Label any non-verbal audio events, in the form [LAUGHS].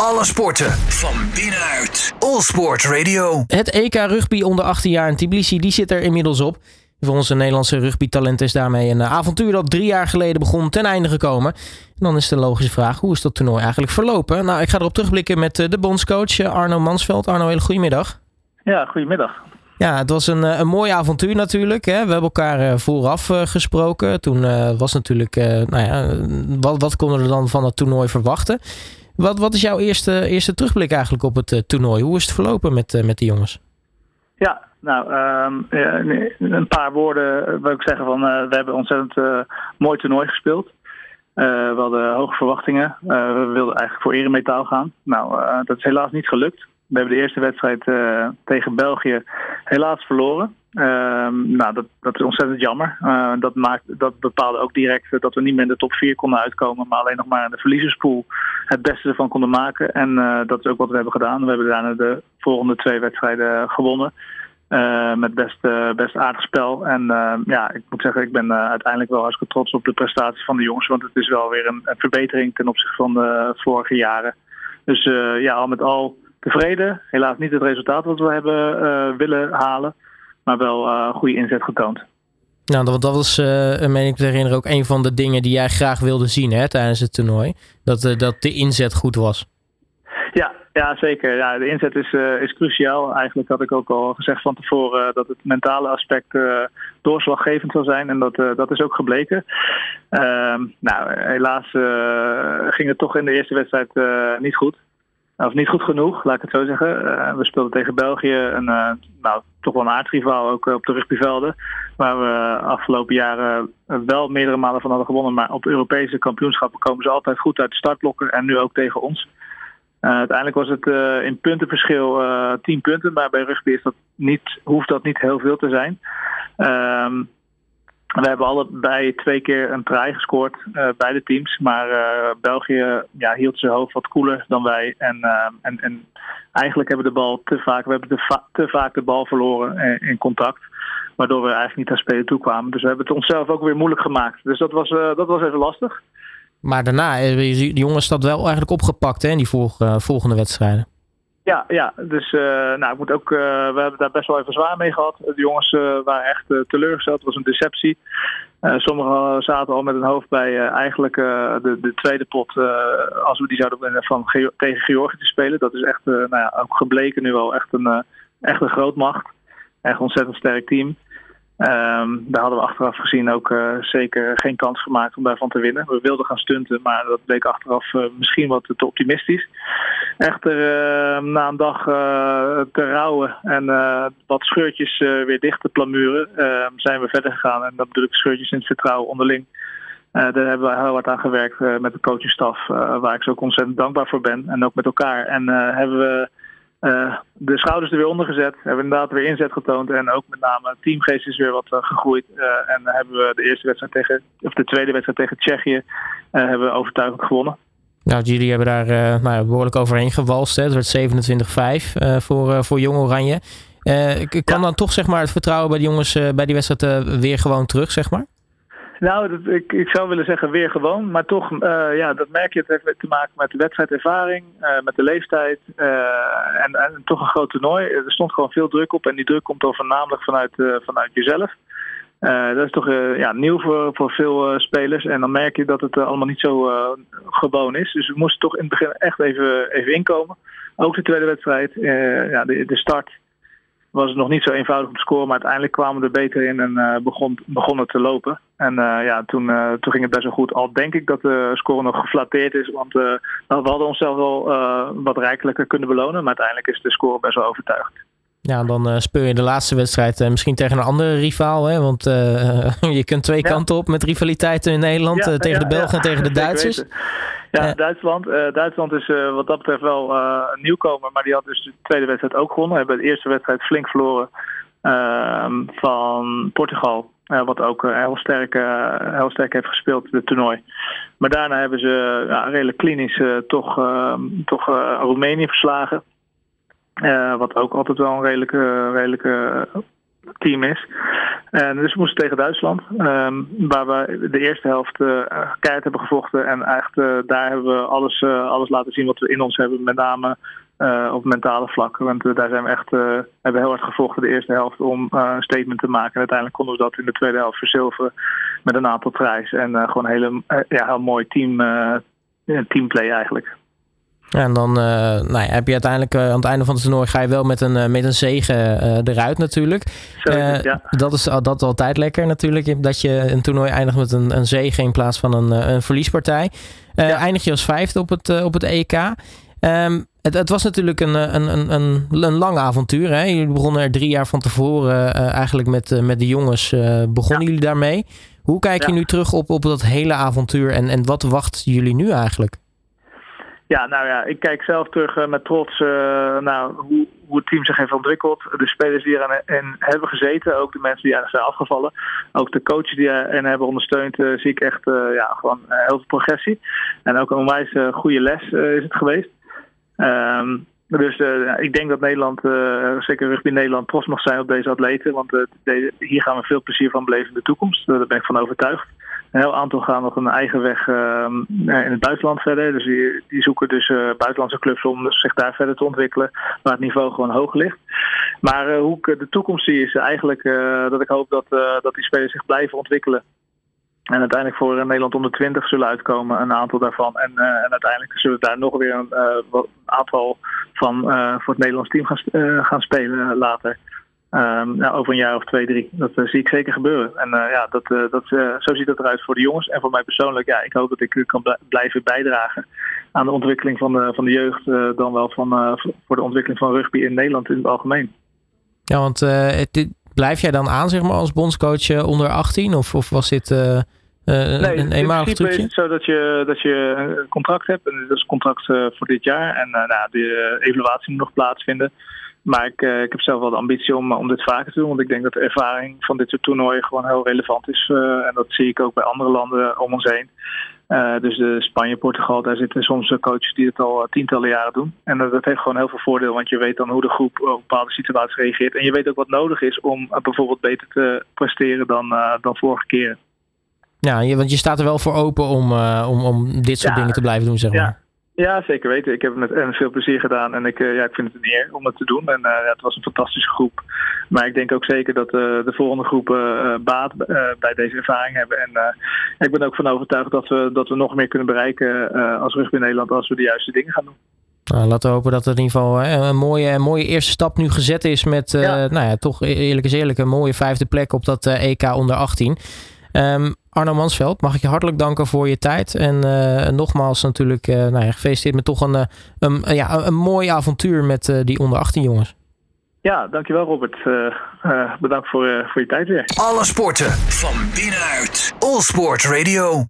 Alle sporten van binnenuit. All Sport Radio. Het EK rugby onder 18 jaar in Tbilisi, die zit er inmiddels op. Voor onze Nederlandse rugbytalent is daarmee een avontuur dat drie jaar geleden begon ten einde gekomen. En dan is de logische vraag, hoe is dat toernooi eigenlijk verlopen? Nou, ik ga erop terugblikken met de bondscoach Arno Mansveld. Arno, hele goedemiddag. Ja, goedemiddag. Ja, het was een, een mooi avontuur natuurlijk. Hè? We hebben elkaar vooraf gesproken. Toen was natuurlijk, nou ja, wat, wat konden we dan van het toernooi verwachten? Wat, wat is jouw eerste, eerste terugblik eigenlijk op het toernooi? Hoe is het verlopen met, met de jongens? Ja, nou, um, een paar woorden wil ik zeggen van we hebben ontzettend mooi toernooi gespeeld. We hadden hoge verwachtingen. we wilden eigenlijk voor eremetaal gaan. Nou, dat is helaas niet gelukt. We hebben de eerste wedstrijd tegen België helaas verloren. Um, nou, dat, dat is ontzettend jammer. Uh, dat, maakt, dat bepaalde ook direct dat we niet meer in de top 4 konden uitkomen, maar alleen nog maar in de verliezerspool het beste ervan konden maken. En uh, dat is ook wat we hebben gedaan. We hebben daarna de volgende twee wedstrijden gewonnen. Met best, best aardig spel. En ja, ik moet zeggen, ik ben uiteindelijk wel hartstikke trots op de prestatie van de jongens. Want het is wel weer een, een verbetering ten opzichte van de vorige jaren. Dus ja, al met al tevreden. Helaas niet het resultaat wat we hebben willen halen maar wel uh, goede inzet getoond. Nou, dat, dat was, uh, meen ik te herinneren, ook een van de dingen die jij graag wilde zien hè, tijdens het toernooi. Dat, dat de inzet goed was. Ja, ja zeker. Ja, de inzet is, is cruciaal. Eigenlijk had ik ook al gezegd van tevoren dat het mentale aspect doorslaggevend zal zijn. En dat, dat is ook gebleken. Ehm, nou, helaas ging het toch in de eerste wedstrijd niet goed. Of niet goed genoeg, laat ik het zo zeggen. Uh, we speelden tegen België, een, uh, nou, toch wel een aardrivaal ook op de rugbyvelden. Waar we afgelopen jaren wel meerdere malen van hadden gewonnen. Maar op Europese kampioenschappen komen ze altijd goed uit de startblokken. En nu ook tegen ons. Uiteindelijk was het in puntenverschil 10 punten. Maar bij rugby is dat niet, hoeft dat niet heel veel te zijn. Ehm, we hebben allebei twee keer een try gescoord, uh, beide teams. Maar uh, België ja, hield zijn hoofd wat koeler dan wij. En, uh, en, en eigenlijk hebben we de bal te vaak, we hebben va te vaak de bal verloren in, contact. Waardoor we eigenlijk niet aan spelen toekwamen. Dus we hebben het onszelf ook weer moeilijk gemaakt. Dus dat was, dat was even lastig. Maar daarna, de jongens dat wel eigenlijk opgepakt hè, in die volgende wedstrijden. Ja, ja, dus uh, nou, ik moet ook, uh, we hebben daar best wel even zwaar mee gehad. De jongens uh, waren echt teleurgesteld. Het was een deceptie. sommigen zaten al met een hoofd bij eigenlijk de, de tweede pot, als we die zouden winnen, van Ge tegen Georgië te spelen. Dat is echt nou ja, ook gebleken nu al echt een, echt een grootmacht. Echt een ontzettend sterk team. Um, daar hadden we achteraf gezien ook uh, zeker geen kans gemaakt om daarvan te winnen. We wilden gaan stunten, maar dat bleek achteraf uh, misschien wat te optimistisch. Echter, uh, na een dag te rouwen en wat scheurtjes weer dicht te plamuren, ehm, zijn we verder gegaan. En dat bedoel ik scheurtjes in het vertrouwen onderling. daar hebben we heel hard aan gewerkt met de coachingstaf, waar ik zo ontzettend dankbaar voor ben. En ook met elkaar. En hebben we uh, de schouders er weer onder gezet. Hebben inderdaad weer inzet getoond. En ook met name teamgeest is weer wat uh, gegroeid. Uh, en hebben we de eerste wedstrijd tegen, of de tweede wedstrijd tegen Tsjechië, hebben we overtuigend gewonnen. Nou, jullie hebben daar nou, behoorlijk overheen gewalst. Hè. Het werd 27-5 voor, voor Jong Oranje. kan ja. dan toch zeg maar, het vertrouwen bij de jongens bij die wedstrijd weer gewoon terug, zeg maar? Nou, ik, ik zou willen zeggen weer gewoon. Maar toch, uh, ja, dat merk je. Het heeft te maken met de wedstrijdervaring, uh, met de leeftijd. Uh, en, en toch een groot toernooi. Er stond gewoon veel druk op. En die druk komt dan voornamelijk vanuit, vanuit jezelf. dat is toch ja, nieuw voor, voor veel spelers. En dan merk je dat het allemaal niet zo gewoon is. Dus we moesten toch in het begin echt even, even inkomen. Ook de tweede wedstrijd. ja, de, de start was het nog niet zo eenvoudig om te scoren. Maar uiteindelijk kwamen we er beter in en uh, begon, begon het te lopen. En uh, ja, toen, uh, toen ging het best wel goed. Al denk ik dat de score nog geflatteerd is. Want we hadden onszelf wel wat rijkelijker kunnen belonen. Maar uiteindelijk is de score best wel overtuigd. Ja, dan speel je de laatste wedstrijd misschien tegen een andere rivaal. Hè? Want [LAUGHS] je kunt twee ja. kanten op met rivaliteiten in Nederland. Ja, tegen de Belgen en tegen de Duitsers. Ja, Duitsland. Uh, Duitsland is uh, wat dat betreft wel een nieuwkomer, maar die had dus de tweede wedstrijd ook gewonnen. Hebben de eerste wedstrijd flink verloren ehm, van Portugal. wat ook heel, sterk, heel sterk heeft gespeeld, het toernooi. Maar daarna hebben ze ja, redelijk klinisch toch, ehm, toch Roemenië verslagen. wat ook altijd wel een redelijke, redelijke team is. En dus we moesten tegen Duitsland, ehm, waar we de eerste helft uh, keihard hebben gevochten. En eigenlijk daar hebben we alles, alles laten zien wat we in ons hebben, met name op mentale vlak. Want daar zijn we echt, hebben heel hard gevochten de eerste helft om een statement te maken. En uiteindelijk konden we dat in de tweede helft verzilveren met een aantal tries. En gewoon een hele, ja, heel mooi team, teamplay eigenlijk. Ja, en dan uh, nou ja, heb je uiteindelijk uh, aan het einde van het toernooi ga je wel met een, uh, met een zegen eruit natuurlijk. ja. Dat is dat altijd lekker natuurlijk. Dat je een toernooi eindigt met een, een zege in plaats van een, een verliespartij. Ja. Eindig je als vijfde op het, op het EK. Um, het, het, was natuurlijk een, een, een, een, een lang avontuur. Hè? Jullie begonnen er drie jaar van tevoren eigenlijk met, met de jongens. begonnen jullie daarmee? Hoe kijk je nu terug op, op dat hele avontuur en, en wat wacht jullie nu eigenlijk? Ja, nou ja, ik kijk zelf terug uh, met trots uh, nou, hoe, hoe het team zich heeft ontwikkeld. De spelers die erin hebben gezeten, ook de mensen die er zijn afgevallen. Ook de coaches die erin hebben ondersteund, uh, zie ik echt ja, gewoon heel veel progressie. En ook een onwijs goede les is het geweest. Um, dus ik denk dat Nederland, zeker rugby Nederland, trots mag zijn op deze atleten. Want hier gaan we veel plezier van beleven in de toekomst. daar ben ik van overtuigd. Een heel aantal gaan nog een eigen weg uh, in het buitenland verder. Dus die, die zoeken dus uh, buitenlandse clubs om zich daar verder te ontwikkelen. Waar het niveau gewoon hoog ligt. Maar uh, hoe ik de toekomst zie is eigenlijk dat ik hoop dat, dat die spelers zich blijven ontwikkelen. En uiteindelijk voor Nederland onder 20 zullen uitkomen, een aantal daarvan. En, en uiteindelijk zullen daar nog weer een, aantal van voor het Nederlands team gaan, gaan spelen later. Um, nou, over een jaar of twee, drie. Dat uh, zie ik zeker gebeuren. En uh, ja, dat, uh, dat, zo ziet het eruit voor de jongens. En voor mij persoonlijk, ja, ik hoop dat ik kan blijven bijdragen aan de ontwikkeling van de, van de jeugd. dan wel van, voor de ontwikkeling van rugby in Nederland in het algemeen. Ja, want dit, blijf jij dan aan, zeg maar, als bondscoach onder 18? Of, of was dit nee, een eenmalig trucje? Het zo dat je, dat je een contract hebt. En dat is een contract voor dit jaar. En nou, de evaluatie moet nog plaatsvinden. Maar ik, uh, ik heb zelf wel de ambitie om, om dit vaker te doen. Want ik denk dat de ervaring van dit soort toernooien gewoon heel relevant is. Uh, en dat zie ik ook bij andere landen om ons heen. Uh, dus de Spanje, Portugal, daar zitten soms coaches die het al tientallen jaren doen. En dat heeft gewoon heel veel voordeel, want je weet dan hoe de groep op bepaalde situaties reageert. En je weet ook wat nodig is om bijvoorbeeld beter te presteren dan, dan vorige keren. Ja, want je staat er wel voor open om, om, om dit soort dingen te blijven doen, zeg maar. Ja. Ja, zeker weten. Ik heb het met veel plezier gedaan en ik, ja, ik vind het een eer om het te doen. En uh, ja, het was een fantastische groep. Maar ik denk ook zeker dat uh, de volgende groepen baat bij deze ervaring hebben. En ik ben ook van overtuigd dat we, dat we nog meer kunnen bereiken als rugby Nederland als we de juiste dingen gaan doen. Nou, laten we hopen dat het in ieder geval een mooie, een mooie eerste stap nu gezet is met, ja. nou ja, toch e-, eerlijk is eerlijk, een mooie vijfde plek op dat EK onder 18. Um, Arno Mansveld, mag ik je hartelijk danken voor je tijd. En uh, nogmaals natuurlijk uh, nou ja, gefeliciteerd met toch een, eh, een, ja, een mooi avontuur met die onder 18 jongens. Ja, dankjewel Robert. bedankt voor, voor je tijd weer. Alle sporten van binnenuit. All Sport Radio.